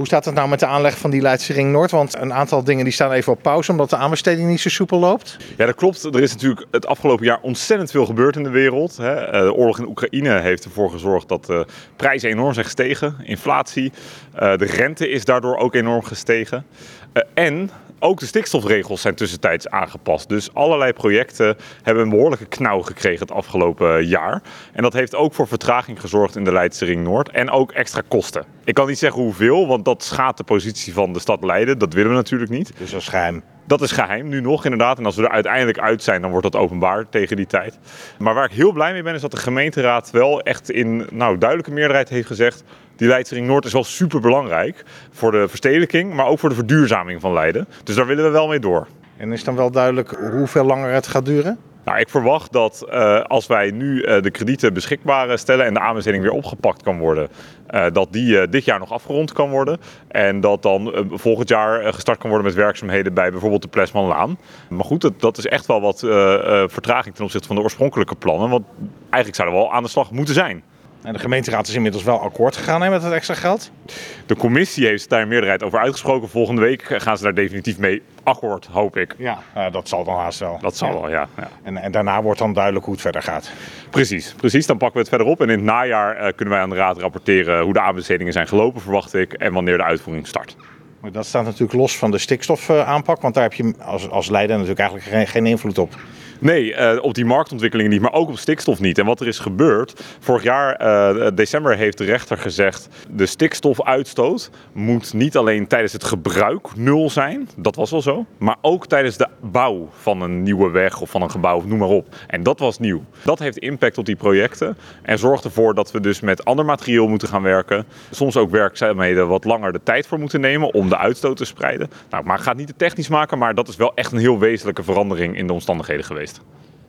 Hoe staat het nou met de aanleg van die Leidse Ring Noord? Want een aantal dingen die staan even op pauze omdat de aanbesteding niet zo soepel loopt. Ja, dat klopt. Er is natuurlijk het afgelopen jaar ontzettend veel gebeurd in de wereld. Hè. De oorlog in Oekraïne heeft ervoor gezorgd dat de prijzen enorm zijn gestegen. Inflatie, de rente is daardoor ook enorm gestegen. En ook de stikstofregels zijn tussentijds aangepast. Dus allerlei projecten hebben een behoorlijke knauw gekregen het afgelopen jaar. En dat heeft ook voor vertraging gezorgd in de Leidse Ring Noord. En ook extra kosten. Ik kan niet zeggen hoeveel, want dat schaadt de positie van de stad Leiden. Dat willen we natuurlijk niet. Dus dat is geheim. Dat is geheim, nu nog inderdaad. En als we er uiteindelijk uit zijn, dan wordt dat openbaar tegen die tijd. Maar waar ik heel blij mee ben, is dat de gemeenteraad wel echt in nou, duidelijke meerderheid heeft gezegd... die Leidse Ring Noord is wel super belangrijk voor de verstedelijking, maar ook voor de verduurzaming van Leiden. Dus daar willen we wel mee door. En is dan wel duidelijk hoeveel langer het gaat duren? Nou, ik verwacht dat uh, als wij nu uh, de kredieten beschikbaar stellen en de aanbesteding weer opgepakt kan worden, uh, dat die dit jaar nog afgerond kan worden. En dat dan volgend jaar gestart kan worden met werkzaamheden bij bijvoorbeeld de Plesmanlaan. Maar goed, dat, dat is echt wel wat vertraging ten opzichte van de oorspronkelijke plannen. Want eigenlijk zouden we al aan de slag moeten zijn. En de gemeenteraad is inmiddels wel akkoord gegaan hè, met het extra geld. De commissie heeft daar een meerderheid over uitgesproken. Volgende week gaan ze daar definitief mee akkoord, hoop ik. Ja, uh, dat zal dan haast wel. Dat zal ja. wel, ja. ja. En, en, daarna wordt dan duidelijk hoe het verder gaat. Precies, precies. Dan pakken we het verder op. En in het najaar uh, kunnen wij aan de raad rapporteren hoe de aanbestedingen zijn gelopen, verwacht ik. En wanneer de uitvoering start. Maar dat staat natuurlijk los van de stikstofaanpak. Want daar heb je als, als leider natuurlijk eigenlijk geen, geen invloed op. Nee, uh, op die marktontwikkelingen niet, maar ook op stikstof niet. En wat er is gebeurd, vorig jaar uh, december heeft de rechter gezegd... de stikstofuitstoot moet niet alleen tijdens het gebruik nul zijn, dat was wel zo... maar ook tijdens de bouw van een nieuwe weg of van een gebouw, noem maar op. En dat was nieuw. Dat heeft impact op die projecten en zorgt ervoor dat we dus met ander materiaal moeten gaan werken. Soms ook werkzaamheden wat langer de tijd voor moeten nemen om de uitstoot te spreiden. Nou, maar ik ga het niet te technisch maken, maar dat is wel echt een heel wezenlijke verandering in de omstandigheden geweest.